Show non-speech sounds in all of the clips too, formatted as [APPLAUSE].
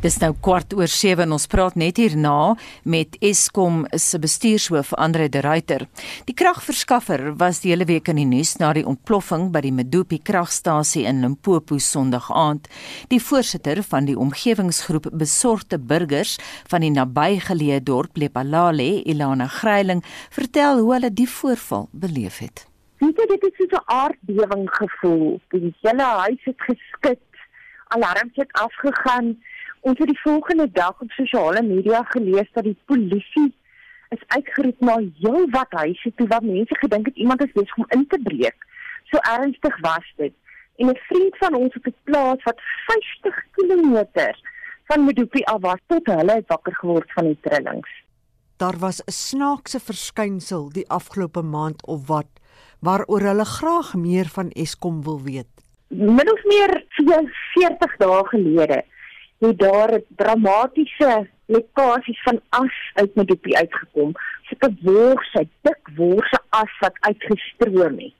Dis nou kwart oor 7 en ons praat net hierna met Eskom se bestuurshoof Andre de Ruyter. Die kragverskaffer was die hele week in die nuus na die ontploffing by die Medupi kragstasie in Limpopo Sondag aand. Die voorsitter van die omgewingsgroep Besorgde Burgers van die nabygeleë dorp Lepalale, Ilana Greiling, vertel hoe hulle die voorval beleef het. Dit het dit so 'n aardbewing gevoel. Die hele huis het geskit. Alarms het afgegaan. Ons het die volgende dag op sosiale media gelees dat die polisie is uitgeroep na heel wat huise toe waar mense gedink het iemand is besig om in te breek. So ernstig was dit. En 'n vriend van ons op 'n plaas wat 50 km van Medupi af was, tot hulle het wakker geword van die trillings. Daar was 'n snaakse verskynsel die afgelope maand of wat waaroor hulle graag meer van Eskom wil weet. Min of meer 40 dae gelede het daar dramatiese lekkasies van as uit Medupi uitgekom. Sulke worse, dik worse as wat uitgestroom het.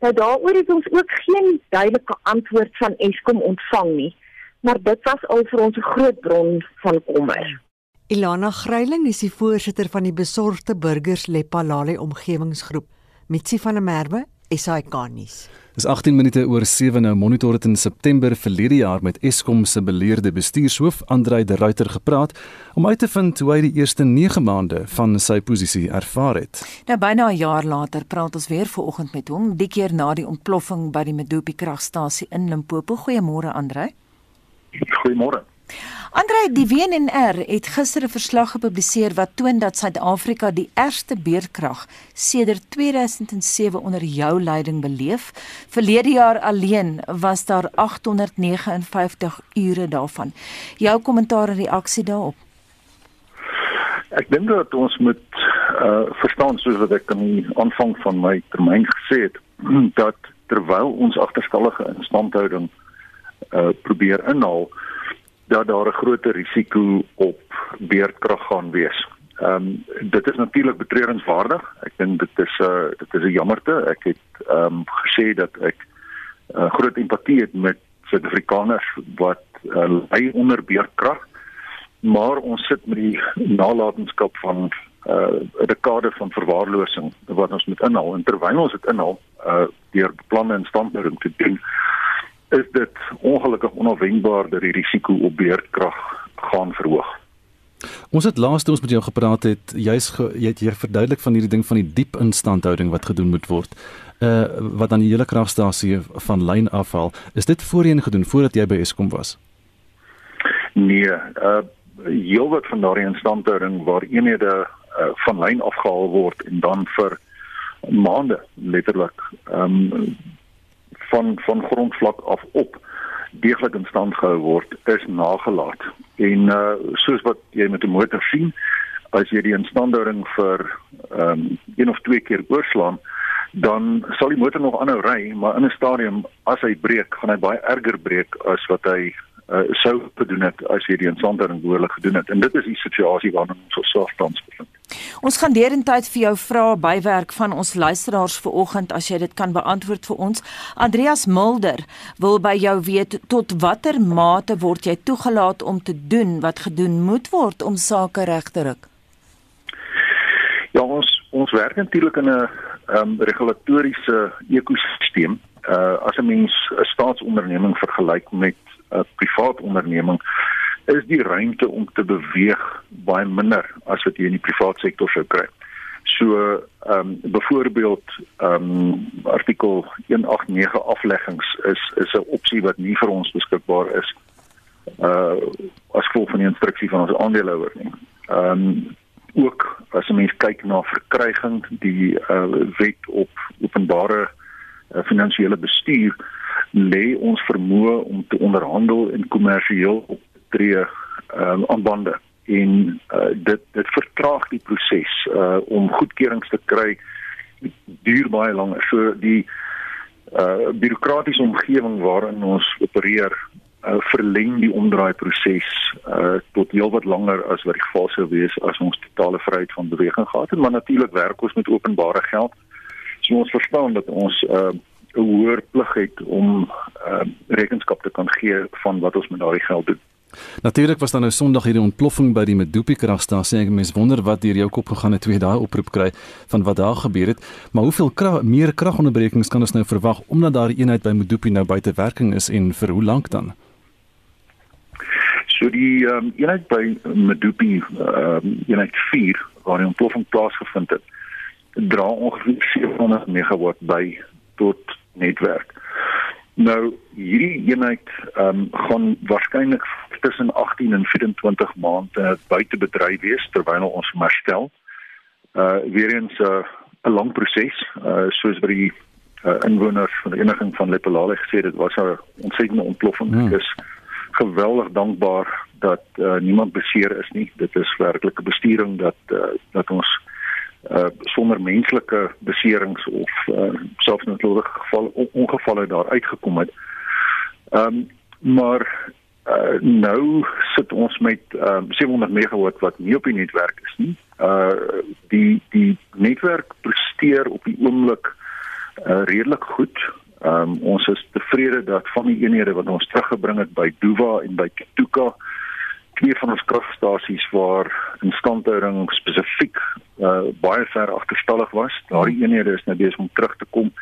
Nou daaroor het ons ook geen duidelike antwoord van Eskom ontvang nie, maar dit was al vir ons 'n groot bron van kommer. Ilana Greiling is die voorsitter van die besorgde burgers Lepalale omgewingsgroep. Mitsi van der Merwe, SAK nuus. Dis 18 minute oor 7 nou monitor het in September verlede jaar met Eskom se beleerde bestuurshoof Andrei de Ruyter gepraat om uit te vind hoe hy die eerste 9 maande van sy posisie ervaar het. Nou byna 'n jaar later praat ons weer vanoggend met hom, die keer na die ontploffing by die Medupi kragstasie in Limpopo. Goeiemôre Andrei. Goeiemôre. Andre, die WNR het gister 'n verslag gepubliseer wat toon dat Suid-Afrika die ergste beerkrag sedert 2007 onder jou leiding beleef. Verlede jaar alleen was daar 859 ure daarvan. Jou kommentaar en reaksie daarop? Ek dink dat ons moet uh verstaan soos wat ek aan die aanvang van my termyn gesê het [CLEARS THROAT] dat terwyl ons agterstallige instandhouding uh probeer inhaal dat daar 'n groter risiko op beerdkrag gaan wees. Ehm um, dit is natuurlik betreurenswaardig. Ek dink dit is 'n uh, dit is 'n jammerte. Ek het ehm um, gesê dat ek uh, groot empatie het met Suid-Afrikaners wat uh, ly onder beerdkrag. Maar ons sit met die nalatenskap van 'n uh, dekade van verwaarlosing wat ons moet inhaal en terwyl ons dit inhaal uh, deur planne en standhouding te doen is dit ongelukkig onverwendbaar dat die risiko op beerdkrag gaan verhoog. Ons het laas toe ons met jou gepraat het, jy's jy het hier verduidelik van hierdie ding van die diep instandhouding wat gedoen moet word. Uh wat dan die hele kragstasie van lyn afhaal. Is dit voorheen gedoen voordat jy by Eskom was? Nee, uh heel wat van daardie instandhouding waar eenhede uh, van lyn afgehaal word en dan vir maande letterlik ehm um, van van grondvlak af op deeglik in stand gehou word is nagelaat. En uh soos wat jy met 'n motor sien, as jy die instandhouding vir ehm um, een of twee keer oorslaan, dan sal die motor nog aanhou ry, maar in 'n stadium as hy breek, gaan hy baie erger breek as wat hy uh, sou gedoen het as jy die instandhouding behoorlik gedoen het. En dit is die situasie waarin ons osself tans bevind. Ons gaan derentyd vir jou vra bywerk van ons luisteraars vanoggend as jy dit kan beantwoord vir ons. Andreas Mulder wil by jou weet tot watter mate word jy toegelaat om te doen wat gedoen moet word om sake reg te ruk? Ja, ons ons werk natuurlik in 'n um, regulatoriese ekosisteem. Uh as 'n mens 'n staatsonderneming vergelyk met 'n privaat onderneming, is die ruimte om te beweeg baie minder as wat jy in die privaat sektor sou kry. So ehm um, byvoorbeeld ehm um, artikel 189 afleggings is is 'n opsie wat nie vir ons beskikbaar is uh as gevolg van die instruksie van ons aandeelhouer nie. Ehm um, ook as 'n mens kyk na verkryging die uh wet op openbare uh, finansiële bestuur lê ons vermoë om te onderhandel en kommersieel op tree um, aan bande. En uh, dit dit vertraag die proses uh, om goedkeurings te kry. Duur baie langer. So die uh, bureaukratiese omgewing waarin ons opereer uh, verleng die omdraai proses uh, tot heelwat langer as wat die geval sou wees as ons totale vryheid van beweging gehad het. Maar natuurlik werk ons met openbare geld. So ons verstaan dat ons uh, 'n hoër plig het om uh, rekenskap te kan gee van wat ons met daardie geld doen Natuurlik was daar nou Sondag hierdie ontploffing by die Medupi kragstasie. Ek mens wonder wat deur jou kop gegaan het toe jy daai oproep kry van wat daar gebeur het. Maar hoeveel krag meer kragonderbrekings kan ons nou verwag omdat daardie eenheid by Medupi nou buite werking is en vir hoe lank dan? So die um, eenheid by Medupi, ehm um, eenheid 4 waar die ontploffing plaasgevind het, dra ongeveer 700 megawatt by tot netwerk. Nou hierdie eenheid ehm um, gaan waarskynlik tussen 18 en 24 maande buite bedryf wees terwyl ons herstel. Uh weer eens 'n uh, 'n lang proses, uh soos by die uh, inwoners van die eniging van Lepelale gesê dit was 'n ontsettende ontploffing. Hmm. Ek is geweldig dankbaar dat uh, niemand beseer is nie. Dit is werklik 'n bestuuring dat uh, dat ons uh, sonder menslike beserings of uh, selfs natuurlike gevalle ongevalle daar uitgekom het. Ehm um, maar uh, nou sit ons met um, 700 megawatt wat nie op die netwerk is nie. Uh die die netwerk presteer op die oomblik uh, redelik goed. Um, ons is tevrede dat van die eenhede wat ons teruggebring het by Duva en by Kituka twee van ons kragstasies waar instandhouding spesifiek uh, baie ver agterstallig was. Daardie eenhede is nou besig om terug te kom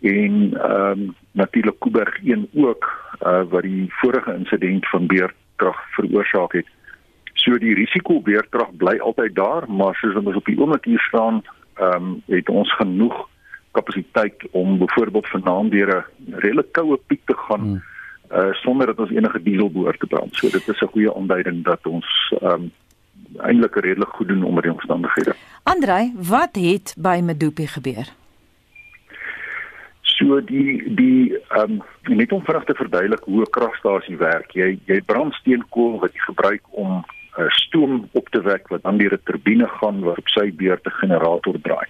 en ehm um, natuurlik Kuiberg 1 ook uh, wat die vorige insident van beerkrag veroorsaak het. So die risiko beerkrag bly altyd daar, maar soos ons op die oomblik hier staan, ehm um, het ons genoeg kapasiteit om byvoorbeeld vanaand deur 'n redelik koue piek te gaan hmm. Uh sonder dat ons enige diesel behoort te brand. So dit is 'n goeie aanduiding dat ons um eintlik redelik goed doen onder die omstandighede. Andrei, wat het by Medupi gebeur? So die die um net om vinnig te verduidelik hoe 'n kragstasie werk. Jy jy brand steenkool wat jy gebruik om uh, stoom op te wek wat dan deur 'n turbine gaan waarop sy beurt 'n generator draai.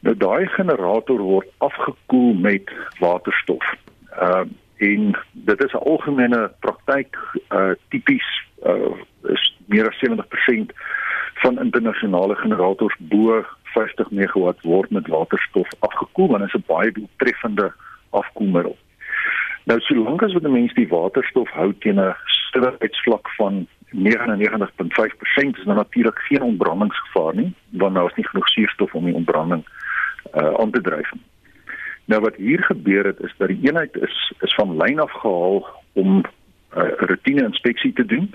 Nou daai generator word afgekoel met waterstof. Ehm uh, en dit is 'n algemene praktyk uh tipies uh is meer as 70% van internasionale generators bo 50 megawatt word met waterstof afgekoel dit is 'n baie doeltreffende afkoelmiddel. Nou solank as wat 'n mens die waterstof hou teen 'n strawheidsvlak van 99.5% is daar natuurlik geen ontbrandingsgevaar nie want daar is nie genoeg suurstof om die ontbranding uh, aan te dryf. Nou wat hier gebeur het is dat die eenheid is is van lyn af gehaal om 'n uh, roetine inspeksie te doen.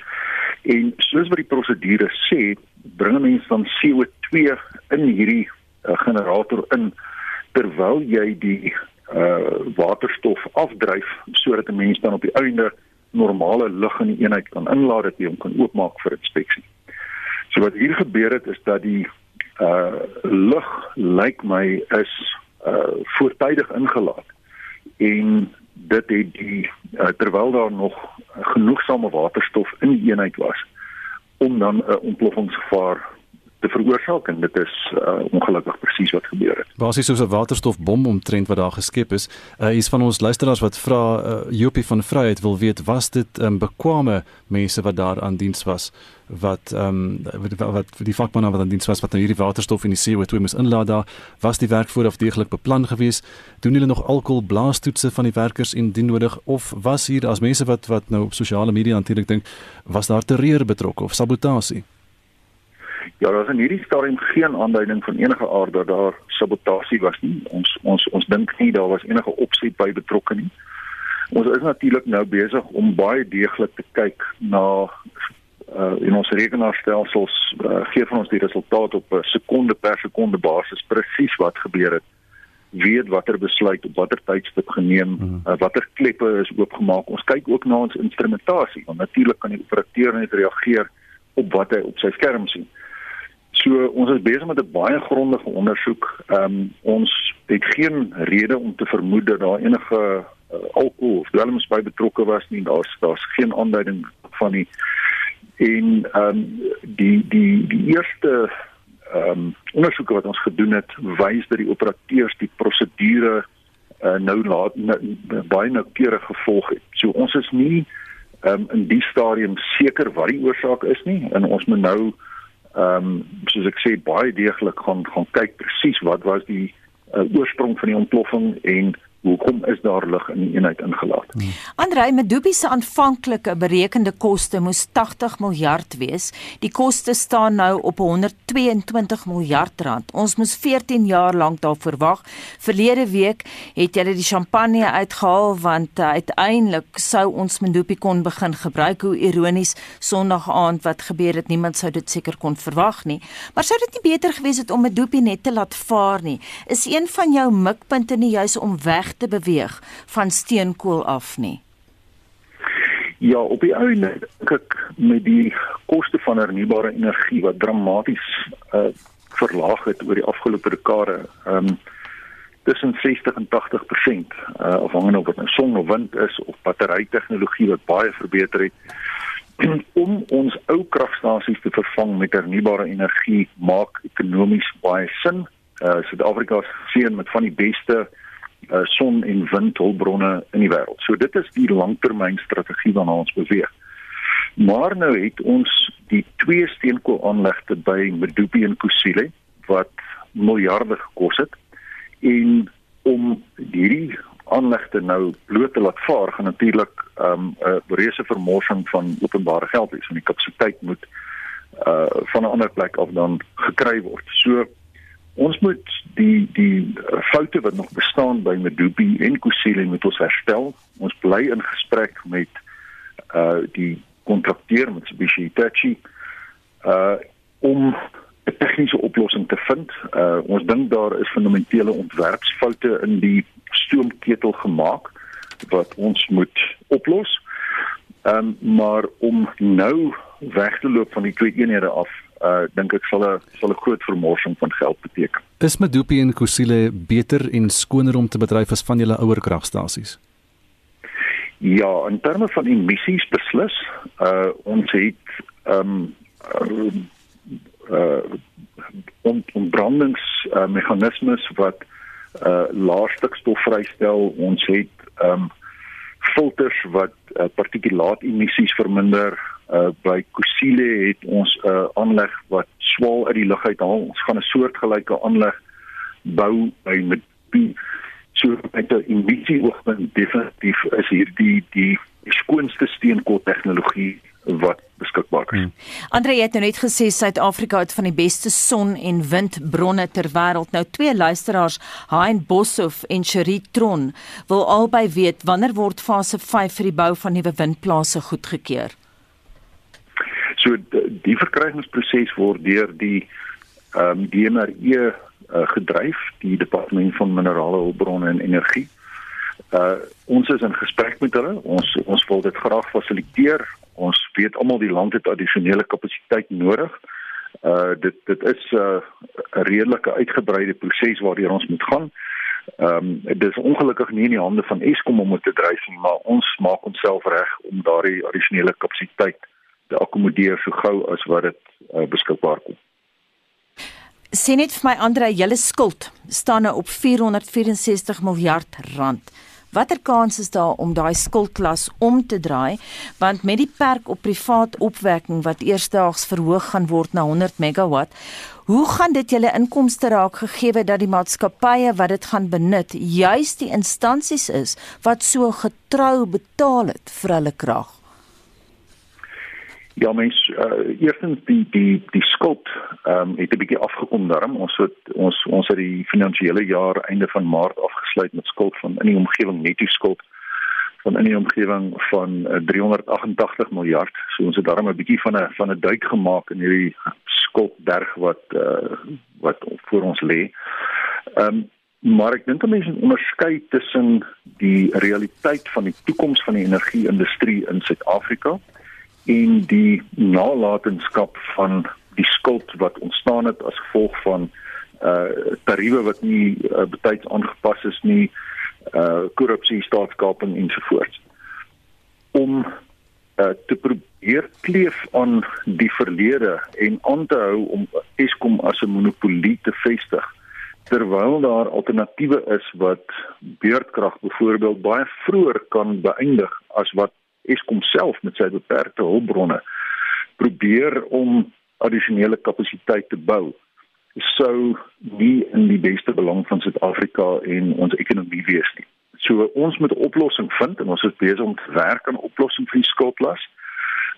En soos wat die prosedure sê, bring mense dan CO2 in hierdie uh, generator in terwyl jy die uh waterstof afdryf sodat 'n mens dan op die einde normale lug in die eenheid kan inlaat dat jy hom kan oopmaak vir inspeksie. So wat hier gebeur het is dat die uh lug lyk my is uh voortydig ingelaat. En dit het die uh, terwyl daar nog genoegsame waterstof in die eenheid was om dan 'n ontploffingsgevaar te veroorsaak en dit is uh, ongelukkig presies wat gebeur het. Basies soos 'n waterstofbom omtrent wat daar geskep is. Uh is van ons luisteraars wat vra uh, Jopie van Vryheid wil weet was dit um, bekwame mense wat daar aan diens was wat um, wat, wat die vakmanne wat aan diens was wat nou hierdie waterstof in die CO2 moes inlaat daar was die werk vooraf deeglik beplan geweest doen hulle nog alkohol blaastoetse van die werkers indien nodig of was hier as mense wat wat nou op sosiale media natuurlik dink was daar terreur betrokke of sabotasie Ja, daar is in hierdie stadium geen aanduiding van enige aard dat daar sabotasie was nie. Ons ons ons dink nie daar was enige opset by betrokke nie. Ons is natuurlik nou besig om baie deeglik te kyk na uh in ons rekenaarstelsels uh, gee van ons die resultaat op 'n sekonde per sekonde basis presies wat gebeur het weet watter besluit op watter tydstip geneem mm. uh, watter kleppe is oopgemaak ons kyk ook na ons instrumentasie want natuurlik kan die operateur net reageer op wat hy op sy skerm sien So ons is besig met 'n baie grondige ondersoek. Ehm um, ons het geen rede om te vermoed dat daar enige uh, alkohol of dwelms by betrokke was nie. Daar's daar's geen aanduiding van nie. En ehm um, die die die eerste ehm um, ondersoeke wat ons gedoen het, wys dat die operateurs die prosedure uh, nou laat nou, baie noukeurig gevolg het. So ons is nie ehm um, in die stadium seker wat die oorsaak is nie en ons moet nou ehm um, soos ek sê baie deeglik gaan gaan kyk presies wat was die uh, oorsprong van die ontploffing en hoekom is daar lig in die eenheid ingelaat? Hmm. Andrei Medupi se aanvanklike berekende koste moes 80 miljard wees. Die koste staan nou op 122 miljard rand. Ons moes 14 jaar lank daarvoor wag. Verlede week het hulle die champagne uitgehaal want uh, uiteindelik sou ons Medupi kon begin gebruik. Hoe ironies Sondag aand wat gebeur het, niemand sou dit seker kon verwag nie. Maar sou dit nie beter gewees het om Medupi net te laat vaar nie? Is een van jou mikpunte nie juis om weg te beweeg van steenkool af nie? Ja, op die einde ek met die koste van hernubare energie wat dramaties uh verlaag het oor die afgelope dekade, ehm um, tussen 60 en 80% uh afhangende of dit nou son of wind is of battery tegnologie wat baie verbeter het [CLEARS THROAT] om ons ou kragstasies te vervang met hernubare energie maak ekonomies baie sin. Uh Suid-Afrika is gesien met van die beste uh son en windhulpbronne in die wêreld. So dit is die langtermynstrategie waarna ons beweeg. Maar nou het ons die twee steenkoolaanlegte by Medupi en Kusile wat miljarde gekos het en om hierdie aanlegte nou bloot te laat vaar gaan natuurlik 'n um, reuse vermorsing van openbare geld wees want die kapasiteit moet uh van 'n ander plek af dan gekry word. So ons moet die die foute wat nog bestaan by Medupi en Kusile moet ons herstel. Ons bly in gesprek met uh die kontrakteur met Mitsubishi Hitachi uh om 'n tegniese oplossing te vind. Uh ons dink daar is fundamentele ontwerpsfoute in die stoomketel gemaak wat ons moet oplos. Ehm um, maar om nou weg te loop van die twee eenhede af uh dink ek sal 'n sal 'n groot vermorsing van geld beteken. Is Medupi en Kusile beter en skoner om te bedryf as van julle ouer kragstasies? Ja, in terme van emissies beslis, uh ons het ehm um, uh om om brandings uh, meganismes wat uh laer stikstof vrystel. Ons het ehm um, filters wat uh, partikulaat emissies verminder uh by Kusile het ons 'n uh, aanleg wat swaal uit die lug uithaal. Ons gaan 'n soortgelyke aanleg bou by Medupi. So met 'n emissie oogpunt definitief is hier die die skoonste steenkool tegnologie wat beskikbaar is. Hmm. Andre het nou net gesê Suid-Afrika het van die beste son- en windbronne ter wêreld. Nou twee luisteraars, Hein Boshoff en Cherie Tron, wil albei weet wanneer word fase 5 vir die bou van nuwe windplase goedgekeur? So die verkrygingsproses word deur die ehm um, DMRE uh, gedryf, die Departement van Minerale Hulpbronne en Energie. Uh ons is in gesprek met hulle. Ons ons wil dit graag fasiliteer. Weet almal die land het addisionele kapasiteit nodig. Uh dit dit is 'n uh, redelike uitgebreide proses waardeur ons moet gaan. Ehm um, dit is ongelukkig nie in die hande van Eskom om dit te dryf nie, maar ons maak onsself reg om daardie addisionele kapasiteit te akkommodeer so gou as wat dit uh, beskikbaar kom. Sien net vir my Andre, julle skuld staan nou op 464 miljard rand. Watter kans is daar om daai skuldklas om te draai? Want met die perk op privaat opwekking wat eersdaags verhoog gaan word na 100 megawatt hoe gaan dit julle inkomste raak gegee dat die maatskappye wat dit gaan benut juis die instansies is wat so getrou betaal het vir hulle krag Ja mens uh, eerstens die die die skuld ehm um, het 'n bietjie afgekom daarom ons het ons ons het die finansiële jaar einde van maart afgesluit met skuld van in die omgewing netto skuld van in die omgewing van uh, eh, 388 miljard so ons het daarom 'n bietjie van 'n van 'n duik gemaak in hierdie skuldberg wat uh, wat voor ons lê. Ehm um, maar ek dink mense onderskei tussen die realiteit van die toekoms van die energie-industrie in Suid-Afrika en die nalatenskap van die skuld wat ontstaan het as gevolg van uh tariewe wat nie uh, betyds aangepas is nie uh korrupsie staatskaping ensovoorts. Om uh te probeer kleef aan die verlede en aan te hou om Eskom as 'n monopolie te vestig terwyl daar alternatiewe is wat beurtkrag byvoorbeeld baie vroeër kan beëindig as wat Eskom self met sy beperkte hulpbronne probeer om addisionele kapasiteit te bou sou nie in die beste belang van Suid-Afrika en ons ekonomie wees nie. So ons moet 'n oplossing vind en ons is besig om te werk aan 'n oplossing vir die skuldlas.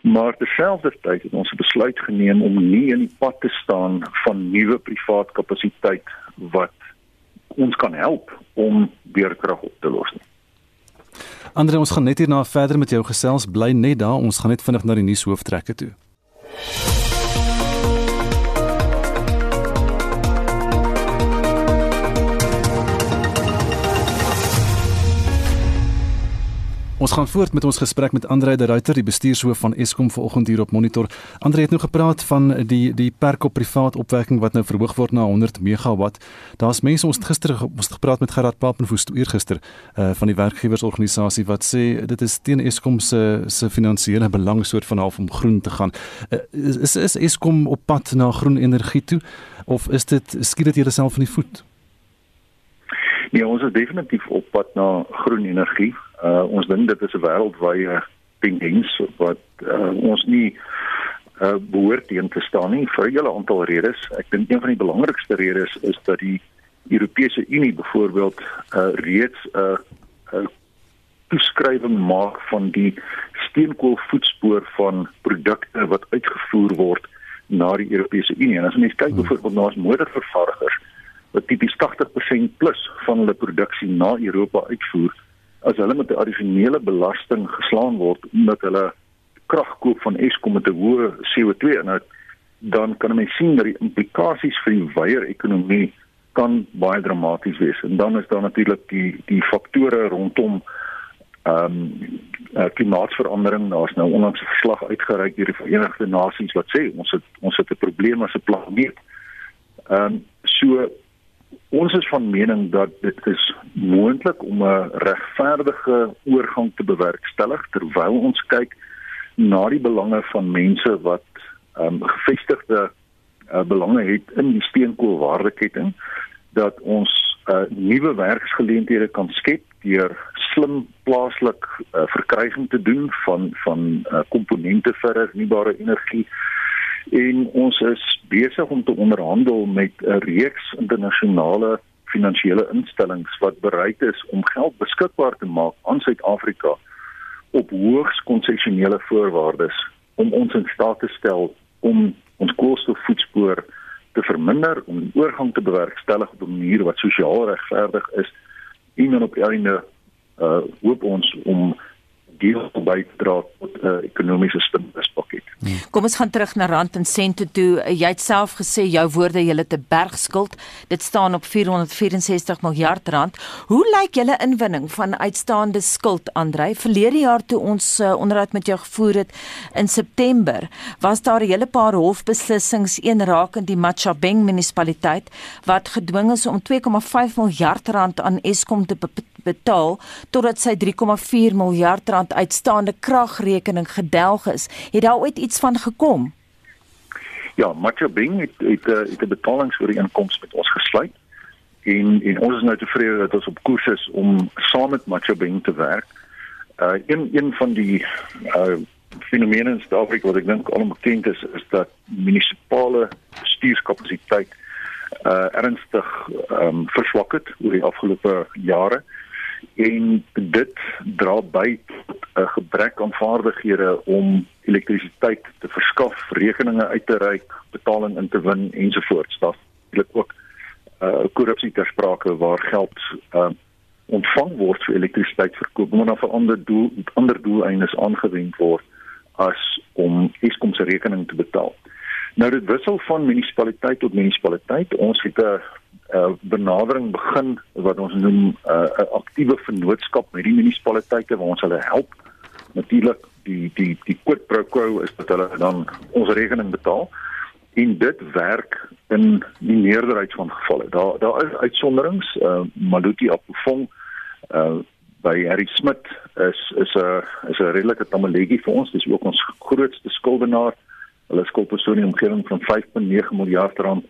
Maar terselfdertyd het ons besluit geneem om nie in die pad te staan van nuwe privaat kapasiteit wat ons kan help om beerkrag op te los nie. Andre, ons gaan net hierna verder met jou gesels. Bly net daar. Ons gaan net vinnig na die nuushooftrekke toe. Ons gaan voort met ons gesprek met Andre de Ruyter, die bestuurshoof van Eskom vanoggend hier op Monitor. Andre het nou gepraat van die die perk op privaat opwekking wat nou verhoog word na 100 megawatt. Daar's mense ons gister ons het gepraat met Gerard Papenfoos toe eergister uh van die werkgewersorganisasie wat sê dit is teen Eskom se se finansiële belang soort van half om groen te gaan. Uh, is is Eskom op pad na groen energie toe of is dit skiet dit jouself in die voet? Ja, ons is definitief op pad na groen energie. Uh ons dink dit is 'n wêreldwye tendens wat uh, ons nie uh behoort teen te staan nie vir 'n hele aantal redes. Ek dink een van die belangrikste redes is dat die Europese Unie byvoorbeeld uh reeds 'n uh, uh, toeskrywing maak van die steenkoolvoetspoor van produkte wat uitgevoer word na die Europese Unie. En as mens kyk hmm. byvoorbeeld na ons motorvervaardigers wat tipies 80% plus van hulle produksie na Europa uitvoer, as hulle met 'n addisionele belasting geslaan word omdat hulle krag koop van Eskom met 'n hoë CO2 inhoud, dan kan mense sien dat die implikasies vir die wyeer ekonomie kan baie dramaties wees. En dan is daar natuurlik die die faktore rondom ehm um, uh, klimaatsverandering. Daar's nou onlangs 'n verslag uitgereik deur die Verenigde Nasies wat sê ons het ons het 'n probleem as 'n planeet. Ehm um, so Ons is van mening dat dit is moontlik om 'n regverdige oorgang te bewerkstellig terwyl ons kyk na die belange van mense wat ehm um, gevestigde uh, belange het in die steenkoolwaardeketting dat ons uh, nuwe werksgeleenthede kan skep deur slim plaaslik uh, verkryging te doen van van uh, komponente vir hernubare energie en ons is besig om te onderhandel met 'n reeks internasionale finansiële instellings wat bereid is om geld beskikbaar te maak aan Suid-Afrika op hoogs konsessionele voorwaardes om ons in staat te stel om ons koolstofvoetspoor te verminder om die oorgang te bewerkstellig op 'n manier wat sosiaal regverdig is en dan op die einde uh hoop ons om deel bydra tot 'n uh, ekonomiese stimuluspakket. Kom ons gaan terug na rand en sente toe. Jy het self gesê jou woorde het 'n bergskuld. Dit staan op 464 miljard rand. Hoe lyk julle inwinning van uitstaande skuld, Andrei? Verlede jaar toe ons uh, onderhoud met jou gevoer het in September, was daar 'n hele paar hofbeslissings een rakend die Machabeng munisipaliteit wat gedwing is om 2,5 miljard rand aan Eskom te betaal totdat sy 3,4 miljard rand uitstaande kragrekening gedelg is. Het daar ooit iets van gekom? Ja, Machabeng het het, eh, het 'n betalingsooreenkoms met ons gesluit en en ons is nou tevrede dat ons op koers is om saam met Machabeng te werk. Uh een een van die uh fenomene in Suid-Afrika wat ek dink almal bekend is is dat munisipale bestuurskapasiteit uh ernstig ehm um, verswak het oor die afgelope jare en dit dra by 'n gebrek aan vaardighede om elektrisiteit te verskaf, rekeninge uit te reik, betaling in te win ensovoorts. Daar's eintlik ook uh korrupsie ter sprake waar geld uh ontvang word vir elektrisiteit verkoop, maar dan vir ander doel ander doeleindes aangewend word as om Eskom se rekening te betaal. Nou dit wissel van munisipaliteit tot munisipaliteit. Ons het 'n uh, benadering begin wat ons noem 'n uh, aktiewe vennootskap met die munisipaliteite waar ons hulle help. Natuurlik die die die quid pro quo is dat hulle dan ons rekening betaal en dit werk in die meerderheid van gevalle. Daar daar is uitsonderings, uh, Maluti Apofong uh by Harry Smit is is 'n is 'n redelike tamaletjie vir ons. Dis ook ons grootste skuldenaar. Hulle skuldpersoon in omgewing van 5.9 miljard rand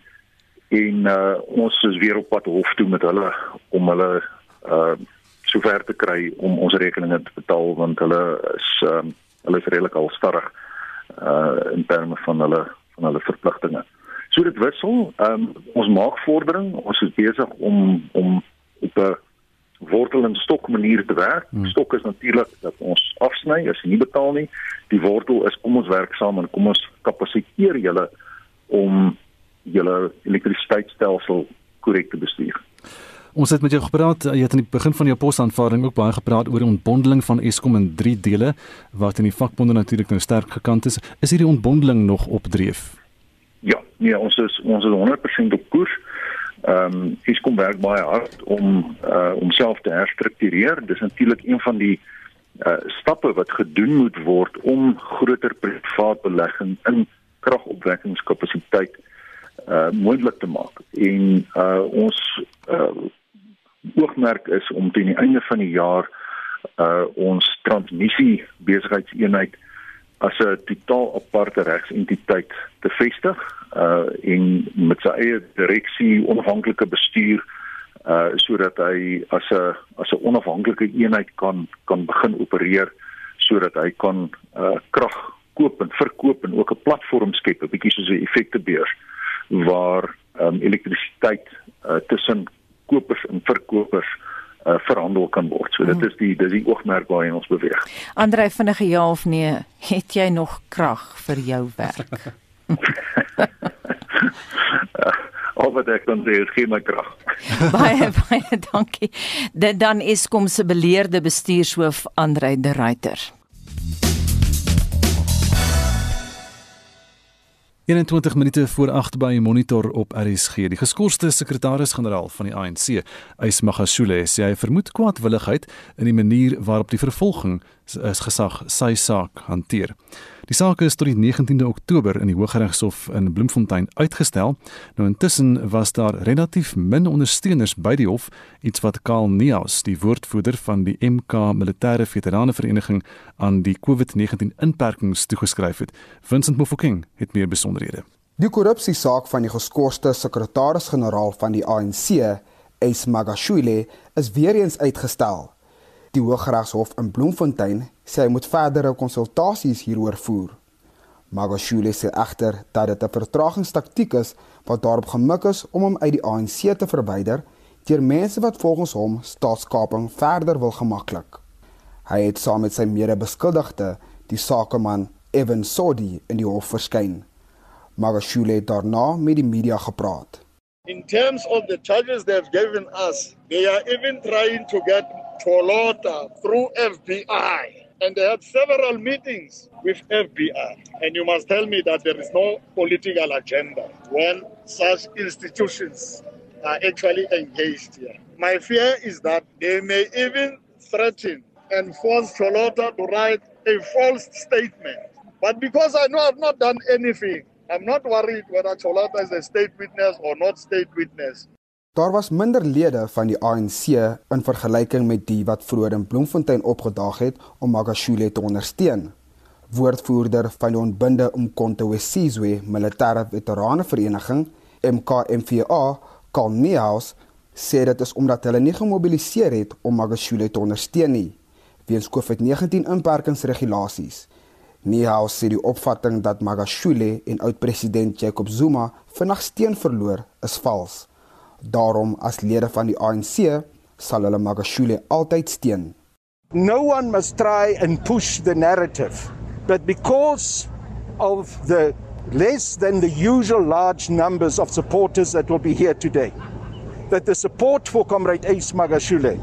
en uh, ons is weer op pad hof toe met hulle om hulle uh sover te kry om ons rekeninge te betaal want hulle is um, hulle is redelik al starrig uh in terme van hulle van hulle verpligtinge. So dit wissel. Um ons maak vordering. Ons is besig om om op 'n wortel en stok manier te werk. Hmm. Stok is natuurlik dat ons afsny as jy nie betaal nie. Die wortel is kom ons werk saam en kom ons kapasiteer julle om julle elektrisiteitstelsel korrek te bestuur. Ons het met jou gepraat, jy het aan die begin van jou posaanvaarding ook baie gepraat oor die ontbondeling van Eskom in 3 dele wat in die vakbonde natuurlik nou sterk gekant is. Is hierdie ontbondeling nog opdreef? Ja, nee, ons is ons is 100% op koers. Ehm um, Eskom werk baie hard om uh homself te herstruktureer. Dis natuurlik een van die uh stappe wat gedoen moet word om groter privaat belegging in kragopwekkingskapasiteit uh moontlik te maak. En uh ons uh oogmerk is om teen die einde van die jaar uh ons transmissie besigheidseenheid as 'n totaal aparte regsentiteit te vestig uh en met sy eie direksie, onafhanklike bestuur uh sodat hy as 'n as 'n onafhanklike eenheid kan kan begin opereer sodat hy kan uh krag koop en verkoop en ook 'n platform skep, 'n bietjie soos 'n effektebeurs waar um, elektrisiteit uh, tussen kopers en verkopers uh, verhandel kan word. So dit hmm. is die dis die oogmerk waarheen ons beweeg. Andre vinnige ja of nee, het jy nog krag vir jou werk? [LAUGHS] Al wat ek kan sê is geen krag. [LAUGHS] baie baie dankie. Dit dan is kom se beleerde bestuurshoof Andre de Ruyter. 21 minute voor 8 by monitor op RSG. Die geskorste sekretaris-generaal van die ANC, Ysmagashule, sê hy vermoed kwaadwilligheid in die manier waarop die vervolging is gesag sy saak hanteer. Die saak is tot die 19de Oktober in die Hooggeregshof in Bloemfontein uitgestel. Nou intussen was daar relatief min ondersteuners by die hof, iets wat Karl Neus, die woordvoerder van die MK Militêre Veterane Vereniging aan die COVID-19 inperkings toegeskryf het. Vincent Mofokeng het meer besonderhede. Die korrupsie saak van die geskorste sekretaris-generaal van die ANC, Ace Magashule, is weer eens uitgestel. Die Hooggeregshof in Bloemfontein sê hy moet verdere konsultasies hieroor voer. Magashule sê egter dat dit 'n vertragingstaktiek is wat daarop gemik is om hom uit die ANC te verwyder deur mense wat volgens hom staatskaping verder wil gemaklik. Hy het saam met sy mede-beskuldigde, die sakeman Evan Sodi, in die hof verskyn. Magashule het daarna met die media gepraat. In terms of the charges they have given us, they are even trying to get Tolota through FBI. And they had several meetings with FBI. And you must tell me that there is no political agenda when such institutions are actually engaged here. My fear is that they may even threaten and force Cholota to write a false statement. But because I know I've not done anything, I'm not worried whether Cholota is a state witness or not state witness. Daar was minder lede van die ANC in vergelyking met die wat vroeër in Bloemfontein opgedaag het om Magashule te ondersteun. Woordvoerder van die ontbinde Umkhonto weSizwe Militêre Veterane Vereniging, MKMVA, Karl Neus, sê dit is omdat hulle nie gemobiliseer het om Magashule te ondersteun nie weens COVID-19 inperkingsregulasies. Neus sê die opvatting dat Magashule en oud-president Jacob Zuma vinnig steun verloor is vals. Daarom as lede van die ANC sal hulle Magashule altyd steun. No one must try and push the narrative but because of the less than the usual large numbers of supporters that will be here today that the support for comrade Ace Magashule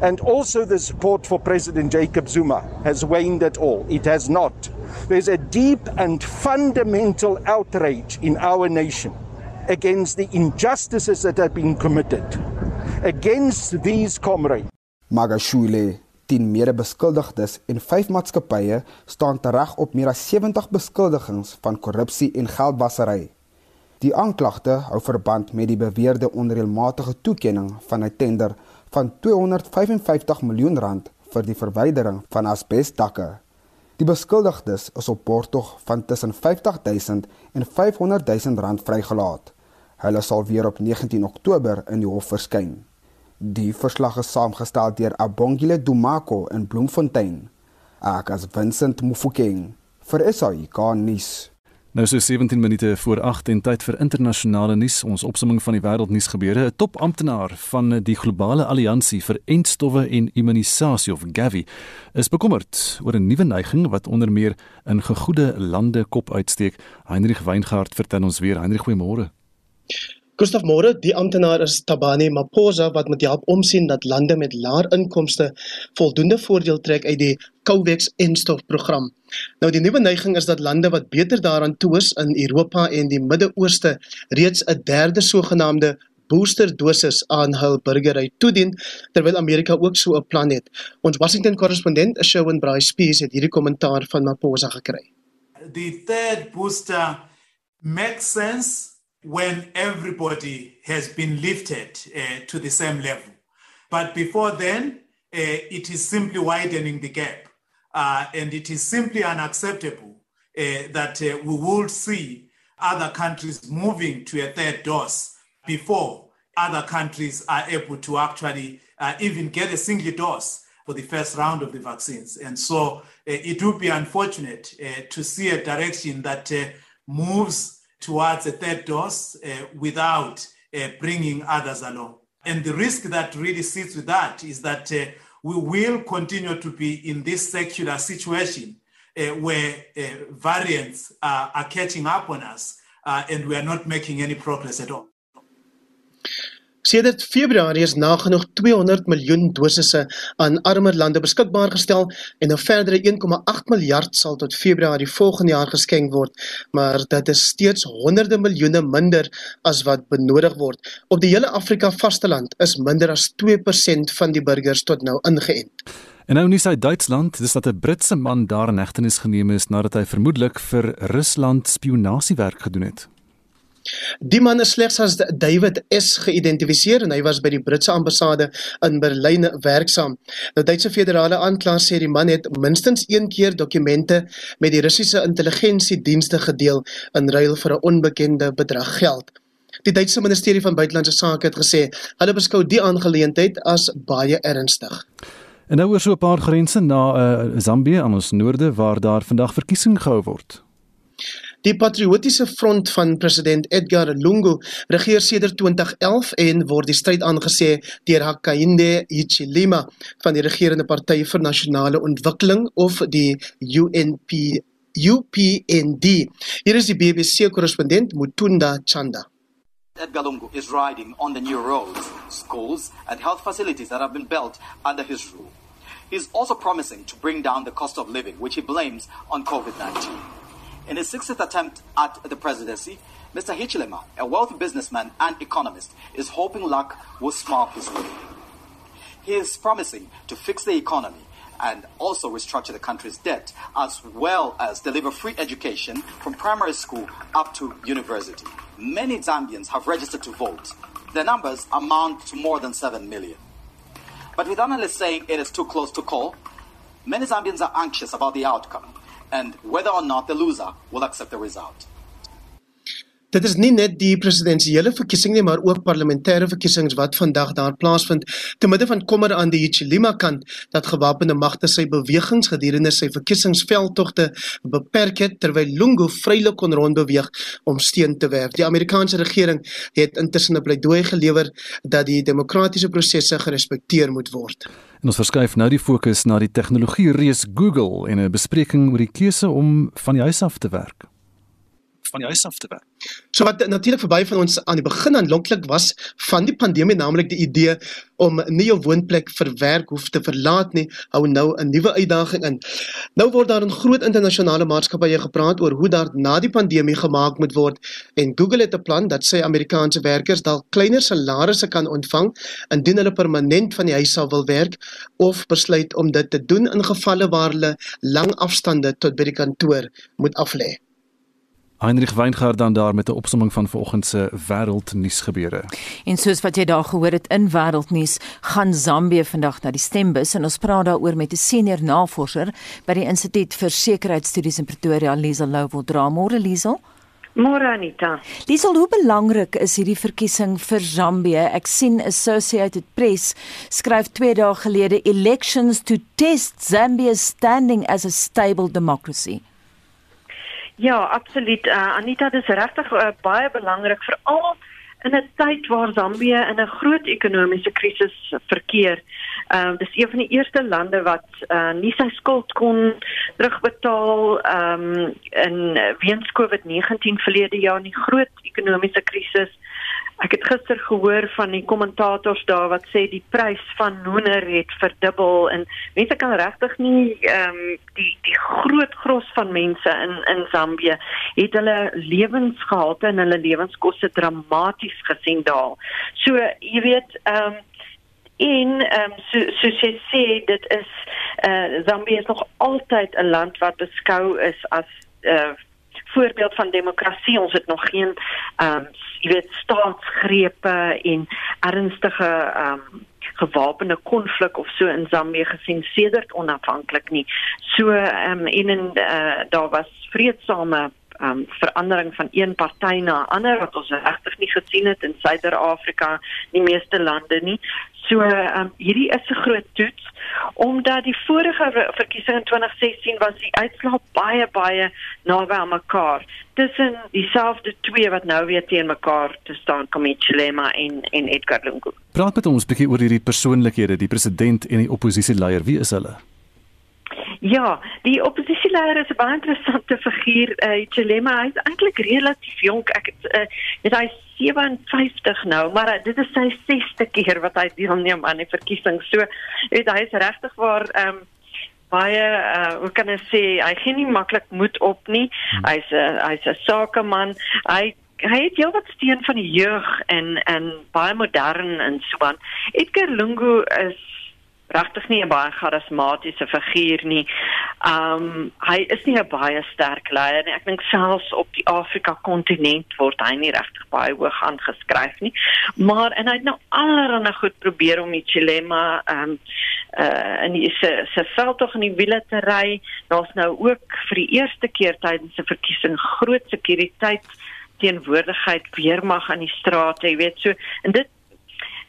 and also the support for President Jacob Zuma has waned at all. It has not. There's a deep and fundamental outrage in our nation against the injustices that have been committed against these comrades. Magashule, 10 mede-beskuldigdes en 5 maatskappye staan tereg op meer as 70 beskuldigings van korrupsie en geldwasery. Die aanklagte hou verband met die beweerde onreëlmatige toekenning van 'n tender van 255 miljoen rand vir die verwydering van asbesdakke. Die beskuldigdes is op borgtog van tussen 50 000 en 500 000 rand vrygelaat. Hulle sal weer op 19 Oktober in die hof verskyn. Die verslag is saamgestel deur Abongile Dumako in Bloemfontein. Ek as Vincent Mufokeng vir SAI Garnis. Nou so 17 minute voor 8 en tyd vir internasionale nuus. Ons opsomming van die wêreldnuus gebeure. 'n Topamptenaar van die Globale Alliansie vir Entstowwe en Immunisasie of Gavi is bekommerd oor 'n nuwe neiging wat onder meer in gegoede lande kop uitsteek. Heinrich Weingart vertel ons weer. Heinrich, goeiemôre. Gustav Moore, die amptenaar is Tabani Maposa wat moet help omsien dat lande met laer inkomste voldoende voordeel trek uit die COVAX enstof program. Nou die nuwe neiging is dat lande wat beter daaraan toe is in Europa en die Midde-Ooste reeds 'n derde sogenaamde booster dosis aan hul burgery toedien terwyl Amerika ook so 'n plan het. Ons Washington korrespondent, Shawn Bryce Spears het hierdie kommentaar van Maposa gekry. The third booster makes sense when everybody has been lifted uh, to the same level. But before then, uh, it is simply widening the gap. Uh, and it is simply unacceptable uh, that uh, we will see other countries moving to a third dose before other countries are able to actually uh, even get a single dose for the first round of the vaccines. And so it would be unfortunate to see a direction that moves towards a third dose uh, without uh, bringing others along. And the risk that really sits with that is that uh, we will continue to be in this secular situation uh, where uh, variants are catching up on us uh, and we are not making any progress at all. Sedert Februarie is nagenoeg 200 miljoen dosisse aan armer lande beskikbaar gestel en 'n verdere 1,8 miljard sal tot Februarie volgende jaar geskenk word, maar dit is steeds honderde miljoene minder as wat benodig word. Op die hele Afrika vasteland is minder as 2% van die burgers tot nou ingeënt. En nou nie sy Duitsland, dis dat 'n Britse man daar in hegtenis geneem is nadat hy vermoedelik vir Rusland spionasiewerk gedoen het. Die man is slegs as David S geïdentifiseer en hy was by die Britse ambassade in Berlyn werksaam. Nou Duitse federale aanklaer sê die man het minstens een keer dokumente met die Russiese intelligensiedienste gedeel in ruil vir 'n onbekende bedrag geld. Die Duitse ministerie van buitelandse sake het gesê hulle beskou die aangeleentheid as baie ernstig. En nou oor so 'n paar grense na uh, Zambië aan ons noorde waar daar vandag verkiesing gehou word. Die patriotiese front van president Edgar Lungu regeer sedert 2011 en word die stryd aangesê deur Hakainde Hichilema van die regerende party vir nasionale ontwikkeling of die UNP UPND. Hier is die BBC korrespondent Mutunda Chanda. Edgar Lungu is riding on the new roads, schools and health facilities that have been built under his rule. He's also promising to bring down the cost of living, which he blames on COVID-19. In his 60th attempt at the presidency, Mr. Hichilema, a wealthy businessman and economist, is hoping luck will smile his way. He is promising to fix the economy and also restructure the country's debt, as well as deliver free education from primary school up to university. Many Zambians have registered to vote. The numbers amount to more than 7 million. But with analysts saying it is too close to call, many Zambians are anxious about the outcome and whether or not the loser will accept the result. Dit is nie net die presidensiële verkiesing nie, maar ook parlementêre verkiesings wat vandag daar plaasvind. Te midde van kommer aan die Hichilema kant dat gewapende magte sy bewegings gedurende sy verkiesingsveldtogte beperk het terwyl Lungu vrylik kon rondbeweeg om steun te werf. Die Amerikaanse regering het intussen 'n pleidooi gelewer dat die demokratiese prosesse gerespekteer moet word. En ons verskuif nou die fokus na die tegnologie reus Google en 'n bespreking oor die keuse om van die huis af te werk van die huis af te werk. So wat natuurlik verby van ons aan die begin aanlonklik was van die pandemie naamlik die idee om nie jou woonplek vir werk hoef te verlaat nie, hou nou 'n nuwe uitdaging in. Nou word daar in groot internasionale maatskappye gepraat oor hoe daar na die pandemie gemaak moet word en Google het 'n plan dat sy Amerikaanse werkers dalk kleiner salarisse kan ontvang indien hulle permanent van die huis af wil werk of besluit om dit te doen in gevalle waar hulle lang afstande tot by die kantoor moet aflê. Heinrich Weingart dan daar met 'n opsomming van vanoggend se wêreldnuus gebeure. En soos wat jy daar gehoor het in wêreldnuus, gaan Zambië vandag na die stembus en ons praat daaroor met 'n senior navorser by die Instituut vir Sekuriteitsstudies in Pretoria, Liesel Louwel. Môre Liesel. Môre Anita. Liesel, hoe belangrik is hierdie verkiesing vir Zambië? Ek sien Associated Press skryf 2 dae gelede elections to test Zambia's standing as a stable democracy. Ja, absoluut. Uh, Anita, dit is regtig uh, baie belangrik veral in 'n tyd waar Zambië in 'n groot ekonomiese krisis verkeer. Ehm uh, dis een van die eerste lande wat uh, nie sy skuld kon terugbetaal ehm um, in weens COVID-19 verlede jaar in die groot ekonomiese krisis. Ek het gister gehoor van die kommentators daar wat sê die prys van hoender het verdubbel en mense kan regtig nie ehm um, die die groot gros van mense in in Zambië het hulle lewensgehalte en hulle lewenskoste dramaties gesien daal. So jy weet ehm um, in ehm um, so so sê dit is eh uh, Zambië is nog altyd 'n land wat beskou is as eh uh, voorbeeld van demokrasie. Ons het nog geen ehm um, jy weet staatsgrepe en ernstige ehm um, gewapende konflik of so in Zambië gesien sedert onafhanklik nie. So ehm um, en in uh, daar was vredesame um, verandering van een party na 'n ander wat ons regtig nie gesien het in Suider-Afrika nie meeste lande nie. So um, hierdie is 'n groot toets omdat die vorige verkiesing in 2016 was die uitslae baie baie naby aan mekaar. Tussen dieselfde twee wat nou weer teen mekaar te staan kom Chilema en en Edgar Lungu. Praat met ons 'n bietjie oor hierdie persoonlikhede, die president en die oppositieleier. Wie is hulle? Ja, die oppositieleier is 'n baie interessante figuur. Uh, Chilema hy is eintlik relatief jonk. Ek het uh, is hy 57 nou, maar uh, dit is sy 6ste keer wat hy deelneem aan die verkiesing. So, weet hy is regtig waar ehm um, baie uh, hoe kan ek sê, hy gee nie maklik moed op nie. Hmm. Hy's 'n hy's 'n sakeman. Hy hy het heel wat steen van die jeug en en baie modern en so aan. Edgar Lungu is regtig nie 'n baie charismatiese figuur nie. Um hy is nie 'n baie sterk leier nie. Ek dink selfs op die Afrika kontinent word hy nie regtig baie hoog aangeskryf nie. Maar en hy het nou allerhande goed probeer om die Chilema um uh en hy se se veld tog in die wiele te ry. Daar's nou ook vir die eerste keer tydens 'n verkiesing groot sekuriteit teenwoordigheid weermag aan die strate, jy weet so en dit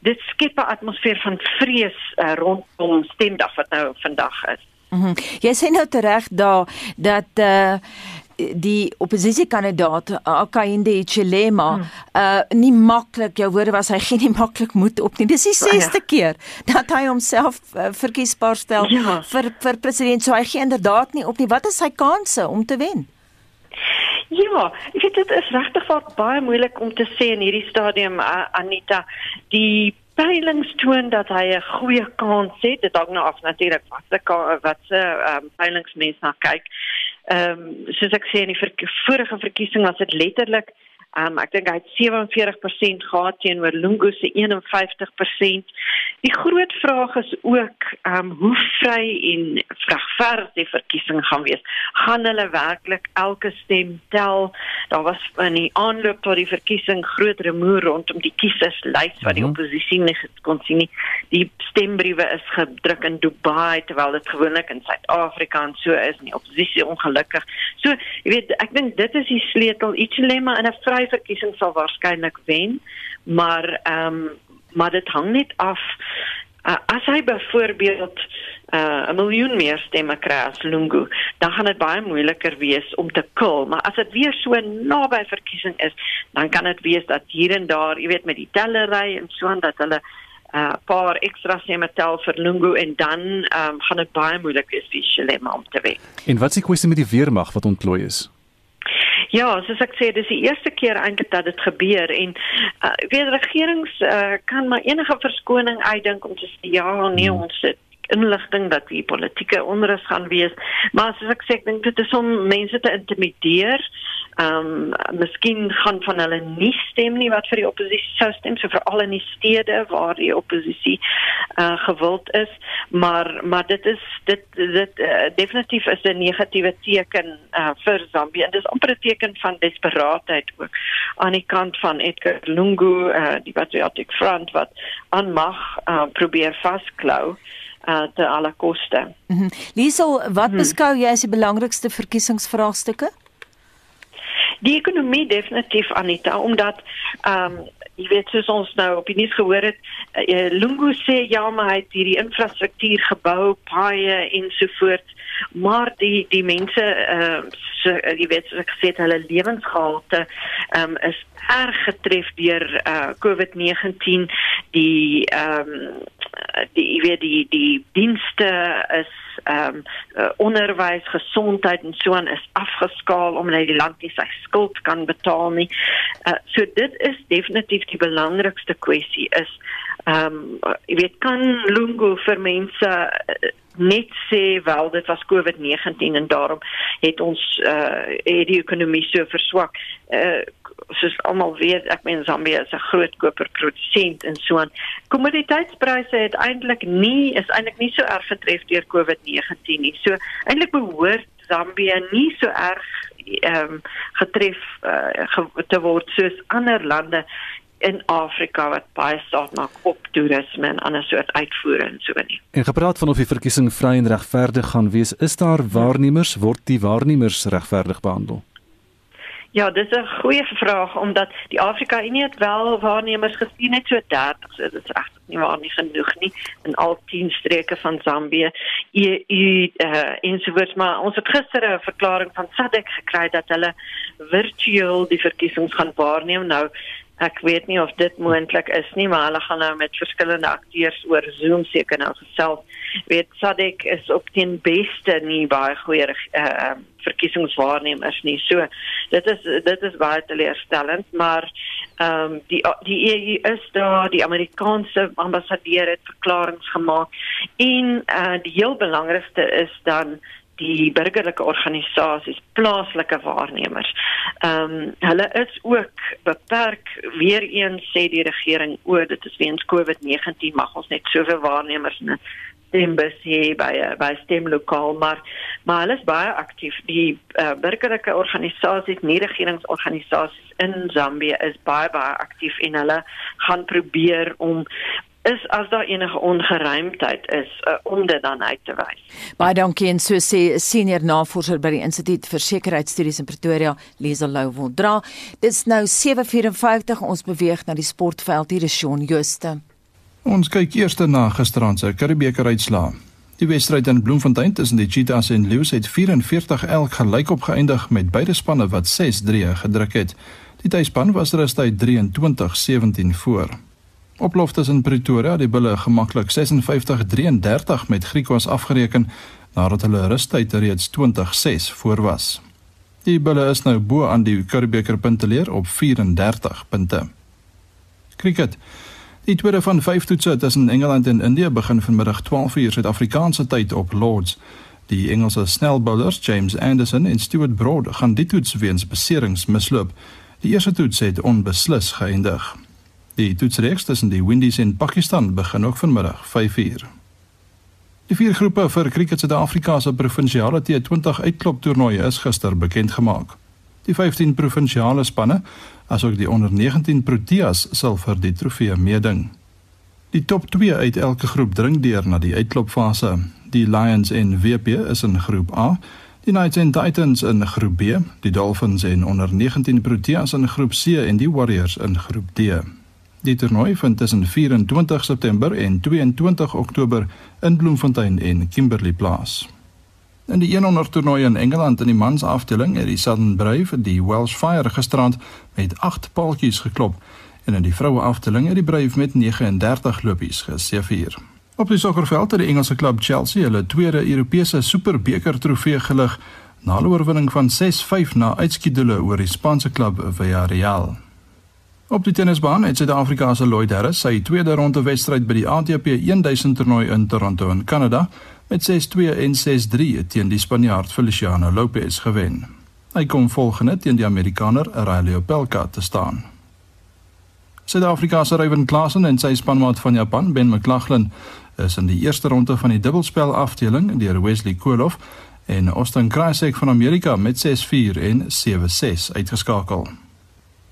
dit skep 'n atmosfeer van vrees uh, rondom stemdag wat nou vandag is. Mm -hmm. Jy sê nou reg daar dat uh die oppositiekandidaat Akainde Chilema hmm. uh nie maklik jou woorde was hy geen nie [LAUGHS] maklik moed op nie dis die 6ste ja. keer dat hy homself uh, verkiesbaar stel ja. vir vir president so hy gee inderdaad nie op nie wat is sy kanse om te wen Ja, ek weet dit is regtig baie moeilik om te sê in hierdie stadium uh, Anita. Die peilings toon dat hy 'n goeie kans het. Dit hang nou af natuurlik wat se wat se um, peilingsmense na kyk. Ehm um, soos ek sê in die vorige verkiesing was dit letterlik Um, ek dink hy het 47% gehad teenoor Lungu se 51%. Die groot vraag is ook um hoe vry en vragvers die verkiesing gaan wees. Gaan hulle werklik elke stem tel? Daar was in die aanloop tot die verkiesing groot rumoer rondom die kieserslys wat die mhm. oppositie nie kon sien nie. Die stembriewe is gedruk in Dubai terwyl dit gewoonlik in Suid-Afrika en so is en die oppositie ongelukkig. So, jy weet, ek dink dit is die sleutel. Ichelema in 'n vry verkiesing sal waarskynlik wen, maar ehm um, maar dit hang net af uh, as hy byvoorbeeld uh, 'n uh, miljoen meer stemme kry as Lungu, dan gaan dit baie moeiliker wees om te kil, maar as dit weer so naby verkiesing is, dan kan dit wees dat hier en daar, jy weet met die tellery en so aan dat hulle 'n uh, paar ekstra stemme tel vir Lungu en dan um, gaan dit baie moeilik wees vir Chilema om te wen. En wat is die kwessie met die weermag wat ontplooi is? Ja, soos ek sê, dis die eerste keer eintlik dat dit gebeur en uh, weet regerings uh, kan maar enige verskoning uitdink om te sê ja, nee, hmm. ons het inligting dat die politieke onrus gaan wees. Maar soos ek sê, ek dink dit is om mense te intimideer. Ehm um, miskien gaan van hulle nie stem nie wat vir die oppositie sou stem, so veral in die stede waar die oppositie uh gewild is, maar maar dit is dit dit uh, definitief is 'n negatiewe teken uh vir Zambië. Dit is amper 'n teken van desperaatheid ook aan die kant van Edgar Lungu, uh die Patriotic Front wat aan mag uh probeer vasklou uh te alle koste. Mm -hmm. Liesel, wat hmm. beskou jy as die belangrikste verkiesingsvraagstukke? Die ekonomie definitief Anita omdat ehm um, jy weet soos ons nou op die nuus gehoor het, uh, Lungu sê ja, maar hy het hierdie infrastruktuur gebou, paaie ensovoorts, maar die die mense ehm uh, so, jy weet soos ek gesê het, hulle lewensgehalte ehm um, is erg getref deur uh, COVID-19 die ehm um, die jy weet die die dienste is ehm um, uh, onderwys, gesondheid en so aan is afgeskaal omdat die land nie sy skuld kan betaal nie. Uh, so dit is definitief die belangrikste kwessie is ehm um, jy weet kan Lungu vir mense uh, net sê wel dit was COVID-19 en daarom het ons uh het die ekonomie so verswak. Uh soos almal weet, ek meen Zambië is 'n groot koperprodusent en so aan. Kommoditeitspryse het eintlik nie is eintlik nie so erg getref deur COVID-19 nie. So eintlik behoort Zambië nie so erg ehm um, getref uh, ge te word soos ander lande in Afrika wat baie staat maak op toerisme en ander soort uitvoere en so nie. En gepraat van of die verkiesing vry en regverdig gaan wees, is daar waarnemers word die waarnemers regverdig behandel? Ja, dis 'n goeie vraag omdat die Afrika Unie het wel waarnemers gesien net so 30, so dit is regtig nie waar nie genoeg nie in al 10 streke van Zambië. U u uh, ensovoorts maar ons het gister 'n verklaring van SADC gekry dat hulle virtueel die verkiesings gaan waarneem. Nou ek weet nie of dit moontlik is nie, maar hulle gaan nou met verskillende akteurs oor Zoom seker nou gesels. Weet Sadik is op teen beste nie baie goeie uh, verkiesingswaarnemers nie. So dit is dit is baie teleurstellend, maar ehm um, die die EU is daar, die Amerikaanse ambassadeur het verklaringe gemaak en uh, die heel belangrikste is dan die burgerlike organisasies, plaaslike waarnemers. Ehm um, hulle is ook beperk weer eens sê die regering o, dit is weens COVID-19 mag ons net soveel waarnemers in stembus hier by by stemlokaal maar maar hulle is baie aktief die uh, burgerlike organisasies nie regeringsorganisasies in Zambië is baie baie aktief en hulle gaan probeer om is as daar enige ongeruimdheid is uh, om dit dan uit te wys. Baie dankie en so sê senior navorser by die Instituut vir Sekuriteitsstudies in Pretoria, Lisa Louwel dra. Dis nou 7:54 ons beweeg na die sportveld hier is Shaun Jooste. Ons kyk eers na gisteraand se Karibeker uitslaa. Die wedstryd in Bloemfontein tussen die Cheetahs en Lions het 44 elk gelyk opgeëindig met beide spanne wat 6-3 gedruk het. Die tuisspan was rustig 23-17 voor. Oplof tussen Pretoria die bulle gemaklik 56-33 met Griekwas afgereken nadat hulle rustyd reeds 20-6 voor was. Die bulle is nou bo aan die Karibeker punteleer op 34 punte. Cricket. Die tweede van vyf toetse tussen Engeland en Indië begin vanmiddag 12:00 Suid-Afrikaanse tyd op Lords. Die Engelse snelbowlers James Anderson en Stuart Broad gaan die toets weens beserings misloop. Die eerste toets het onbeslis geëindig. Die toetsreeks tussen die Windies en Pakistan begin ook vanmiddag 5:00. Die vier groepe vir Cricket Suid-Afrika se provinsiale T20 uitkloptoernooie is gister bekend gemaak. Die 15 provinsiale spanne, asook die onder 19 Proteas, sal vir die trofee meeding. Die top 2 uit elke groep dring deur na die uitklopfase. Die Lions en WP is in groep A, die Knights en Titans in groep B, die Dolphins en onder 19 Proteas in groep C en die Warriors in groep D. Die toernooi vind tussen 24 September en 22 Oktober in Bloemfontein en Kimberley plaas. In die 100 toernooi in Engeland in die mans afdeling het die Southern Brave die Welsh Fire gisterand met 8 paaltjies geklop en in die vroue afdeling het die Brave met 39 lopies geseëvier. Op die sokkerveld het die Engelse klub Chelsea hulle tweede Europese Superbeker trofee gelig na 'n oorwinning van 6-5 na uitskietdoele oor die Spaanse klub Villarreal. Op die tennisbaan het Suid-Afrika se Lloyd Harris sy tweede ronde wedstryd by die ATP 1000 toernooi in Toronto in Kanada met 6-2 en 6-3 teen die Spanjaard Feliciano Lopez gewen. Hy kom volgende teen die Amerikaner Riley Opelka te staan. Suid-Afrika se Ryan Klassen en sy spanmaat van Japan Ben McLaughlin is in die eerste ronde van die dubbelspel afdeling deur Wesley Koolhof en Austin Krajicek van Amerika met 6-4 en 7-6 uitgeskakel.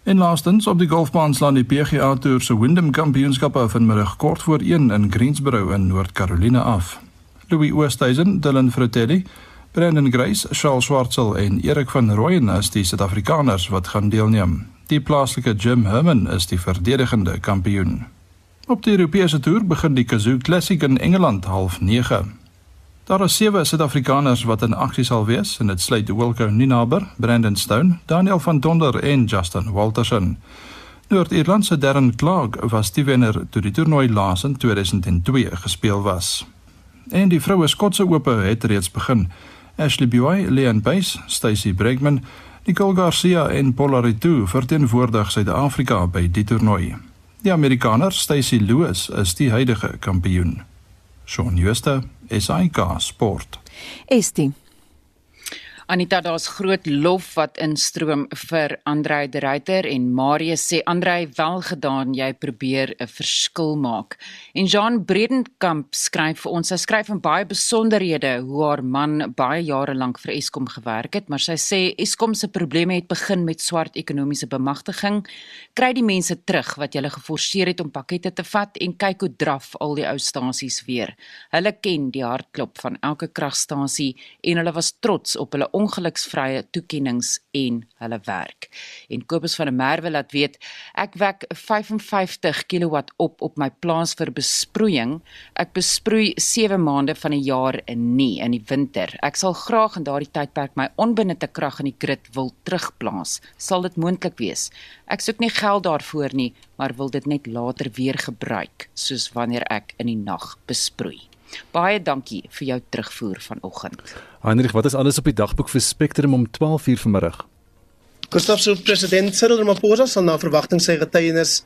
En laastens op die golfbaan slaan die PGA Tour se Wyndham Kampioenskappe vanmiddag kort voor 1 in Greensboro in Noord-Carolina af. Louis Oosthuizen, Dylan Fratelli, Brandon Grace, Charles Schwartzel en Erik van Rooyen is die Suid-Afrikaners wat gaan deelneem. Die plaaslike Jim Herman is die verdedigende kampioen. Op die Europese toer begin die Kazoo Classic in Engeland half 9. Daar is sewe Suid-Afrikaners wat in aksie sal wees en dit sluit Wilco Ninaber, Brandon Stone, Daniel van Donder en Justin Walterson. Noord-Ierland se Darren Clark was die wenner toe die toernooi laas in 2002 gespeel was. En die vroue Skotse Ope het reeds begin. Ashley Buy, Leon Pace, Stacey Bregman, Nicole Garcia en Paula Ritu verteenwoordig Suid-Afrika by die toernooi. Die Amerikaner Stacey Lewis is die huidige kampioen. Shaun Schuster, SAK Sport. Estie Anita, daar's groot lof wat instroom vir Andrei de Ruyter en Marius sê Andrei wel gedaan, jy probeer 'n verskil maak. En Jean Bredenkamp skryf vir ons, sy skryf in baie besonderhede hoe haar man baie jare lank vir Eskom gewerk het, maar sy sê Eskom se probleme het begin met swart ekonomiese bemagtiging. Kry die mense terug wat hulle geforseer het om pakkette te vat en kyk hoe draf al die ou stasies weer. Hulle ken die hartklop van elke kragstasie en hulle was trots op hulle ongeluksvrye toekenninge en hulle werk. En Kobus van der Merwe laat weet, ek wek 55 kW op op my plaas vir besproeiing. Ek besproei 7 maande van die jaar nie in die winter. Ek sal graag in daardie tydperk my onbenutte krag in die grid wil terugplaas. Sal dit moontlik wees? Ek soek nie geld daarvoor nie, maar wil dit net later weer gebruik, soos wanneer ek in die nag besproei. Baie dankie vir jou terugvoer vanoggend. Heinrich, wat is alles op die dagboek vir Spectrum om 12:00 vanmiddag? Gustav se president Cyril Ramaphosa sal na verwagting sy getuienis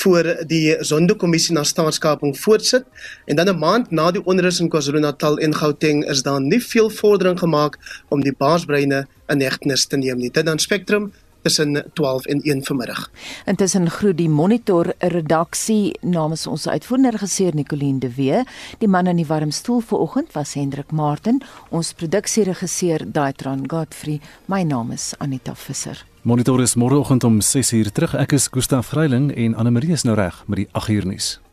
voor die Zondo-kommissie na staatskaping voortsit en dan 'n maand na die onrus in KwaZulu-Natal en Gauteng is daar nie veel vordering gemaak om die baasbreine in hegtenis te neem nie. Dit dan Spectrum tussen 12 en 1 vanmiddag. Intussen groet die Monitor redaksie namens ons uitvoerende regisseur Nicoline de Wee. Die man in die warm stoel vanoggend was Hendrik Martin, ons produksieregisseur Daitran Godfrey. My naam is Anita Visser. Monitor is môreoggend om 6:00 terug. Ek is Gustaf Greiling en Anne Marie is nou reg met die 8:00 nuus.